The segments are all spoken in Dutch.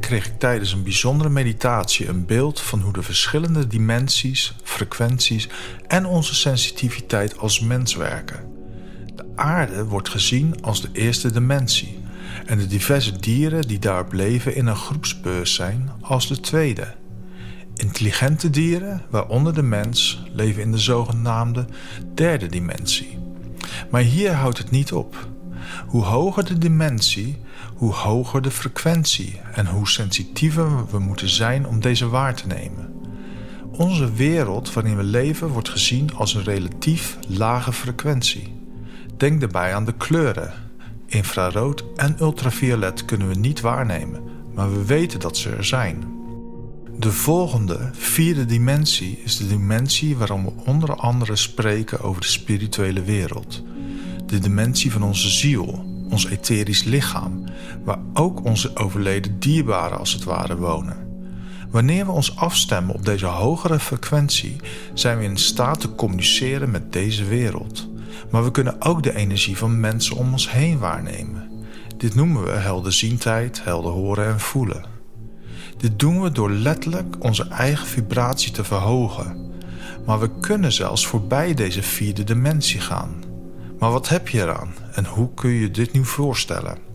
kreeg ik tijdens een bijzondere meditatie een beeld van hoe de verschillende dimensies, frequenties en onze sensitiviteit als mens werken. De aarde wordt gezien als de eerste dimensie en de diverse dieren die daarop leven in een groepsbewustzijn als de tweede. Intelligente dieren, waaronder de mens, leven in de zogenaamde derde dimensie. Maar hier houdt het niet op. Hoe hoger de dimensie, hoe hoger de frequentie en hoe sensitiever we moeten zijn om deze waar te nemen. Onze wereld waarin we leven wordt gezien als een relatief lage frequentie. Denk daarbij aan de kleuren. Infrarood en ultraviolet kunnen we niet waarnemen, maar we weten dat ze er zijn. De volgende, vierde dimensie is de dimensie waarom we onder andere spreken over de spirituele wereld. De dimensie van onze ziel, ons etherisch lichaam, waar ook onze overleden dierbaren als het ware wonen. Wanneer we ons afstemmen op deze hogere frequentie, zijn we in staat te communiceren met deze wereld. Maar we kunnen ook de energie van mensen om ons heen waarnemen. Dit noemen we helderziendheid, helder horen en voelen. Dit doen we door letterlijk onze eigen vibratie te verhogen. Maar we kunnen zelfs voorbij deze vierde dimensie gaan. Maar wat heb je eraan en hoe kun je dit nu voorstellen?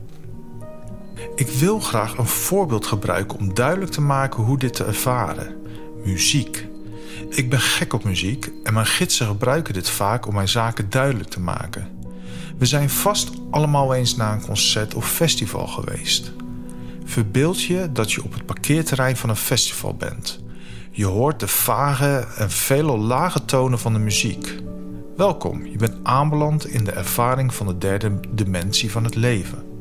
Ik wil graag een voorbeeld gebruiken om duidelijk te maken hoe dit te ervaren: muziek. Ik ben gek op muziek en mijn gidsen gebruiken dit vaak om mijn zaken duidelijk te maken. We zijn vast allemaal eens naar een concert of festival geweest. Verbeeld je dat je op het parkeerterrein van een festival bent. Je hoort de vage en veelal lage tonen van de muziek. Welkom, je bent aanbeland in de ervaring van de derde dimensie van het leven.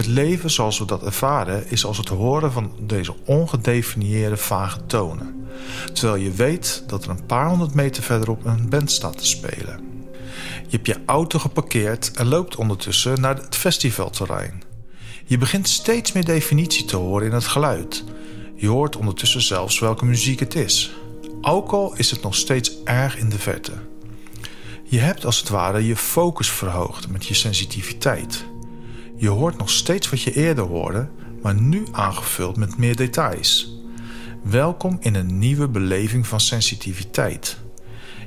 Het leven zoals we dat ervaren is als het horen van deze ongedefinieerde vage tonen. Terwijl je weet dat er een paar honderd meter verderop een band staat te spelen. Je hebt je auto geparkeerd en loopt ondertussen naar het festivalterrein. Je begint steeds meer definitie te horen in het geluid. Je hoort ondertussen zelfs welke muziek het is. Ook al is het nog steeds erg in de verte. Je hebt als het ware je focus verhoogd met je sensitiviteit. Je hoort nog steeds wat je eerder hoorde, maar nu aangevuld met meer details. Welkom in een nieuwe beleving van sensitiviteit.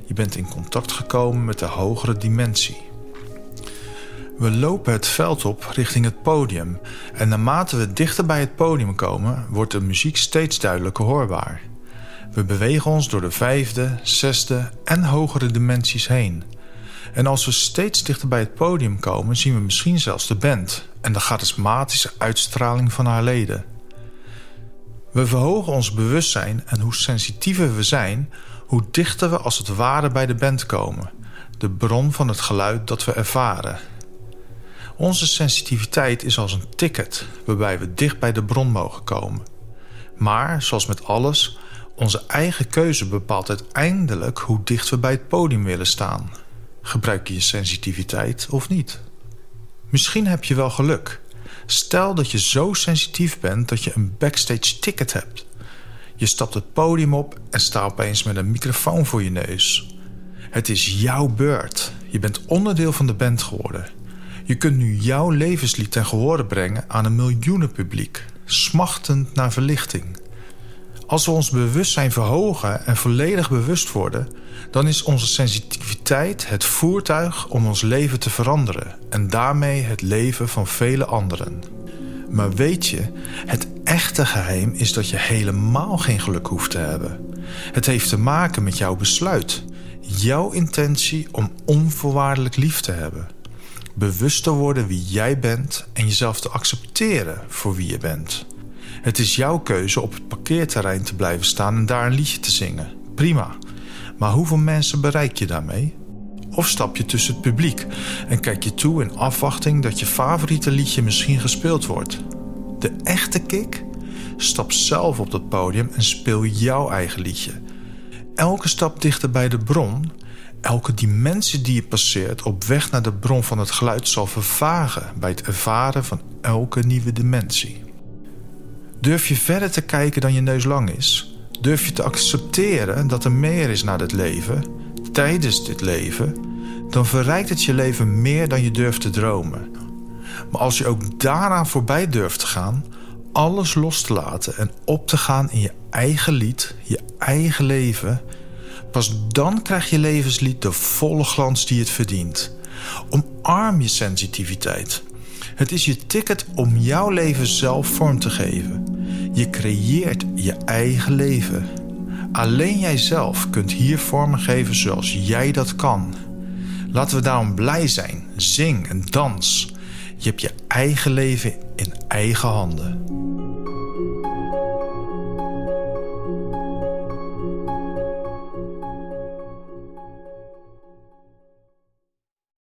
Je bent in contact gekomen met de hogere dimensie. We lopen het veld op richting het podium en naarmate we dichter bij het podium komen, wordt de muziek steeds duidelijker hoorbaar. We bewegen ons door de vijfde, zesde en hogere dimensies heen. En als we steeds dichter bij het podium komen, zien we misschien zelfs de band en de charismatische uitstraling van haar leden. We verhogen ons bewustzijn en hoe sensitiever we zijn, hoe dichter we als het ware bij de band komen, de bron van het geluid dat we ervaren. Onze sensitiviteit is als een ticket waarbij we dicht bij de bron mogen komen. Maar, zoals met alles, onze eigen keuze bepaalt uiteindelijk hoe dicht we bij het podium willen staan. Gebruik je je sensitiviteit of niet? Misschien heb je wel geluk. Stel dat je zo sensitief bent dat je een backstage ticket hebt. Je stapt het podium op en staat opeens met een microfoon voor je neus. Het is jouw beurt. Je bent onderdeel van de band geworden. Je kunt nu jouw levenslied ten gehore brengen aan een miljoenenpubliek, smachtend naar verlichting. Als we ons bewustzijn verhogen en volledig bewust worden, dan is onze sensitiviteit het voertuig om ons leven te veranderen en daarmee het leven van vele anderen. Maar weet je, het echte geheim is dat je helemaal geen geluk hoeft te hebben. Het heeft te maken met jouw besluit, jouw intentie om onvoorwaardelijk lief te hebben. Bewust te worden wie jij bent en jezelf te accepteren voor wie je bent. Het is jouw keuze op het parkeerterrein te blijven staan en daar een liedje te zingen. Prima. Maar hoeveel mensen bereik je daarmee? Of stap je tussen het publiek en kijk je toe in afwachting dat je favoriete liedje misschien gespeeld wordt? De echte kick? Stap zelf op dat podium en speel jouw eigen liedje. Elke stap dichter bij de bron, elke dimensie die je passeert op weg naar de bron van het geluid zal vervagen bij het ervaren van elke nieuwe dimensie. Durf je verder te kijken dan je neus lang is? Durf je te accepteren dat er meer is na dit leven, tijdens dit leven? Dan verrijkt het je leven meer dan je durft te dromen. Maar als je ook daaraan voorbij durft te gaan, alles los te laten en op te gaan in je eigen lied, je eigen leven, pas dan krijgt je levenslied de volle glans die het verdient. Omarm je sensitiviteit. Het is je ticket om jouw leven zelf vorm te geven. Je creëert je eigen leven. Alleen jijzelf kunt hier vormen geven zoals jij dat kan. Laten we daarom blij zijn, zing en dans. Je hebt je eigen leven in eigen handen.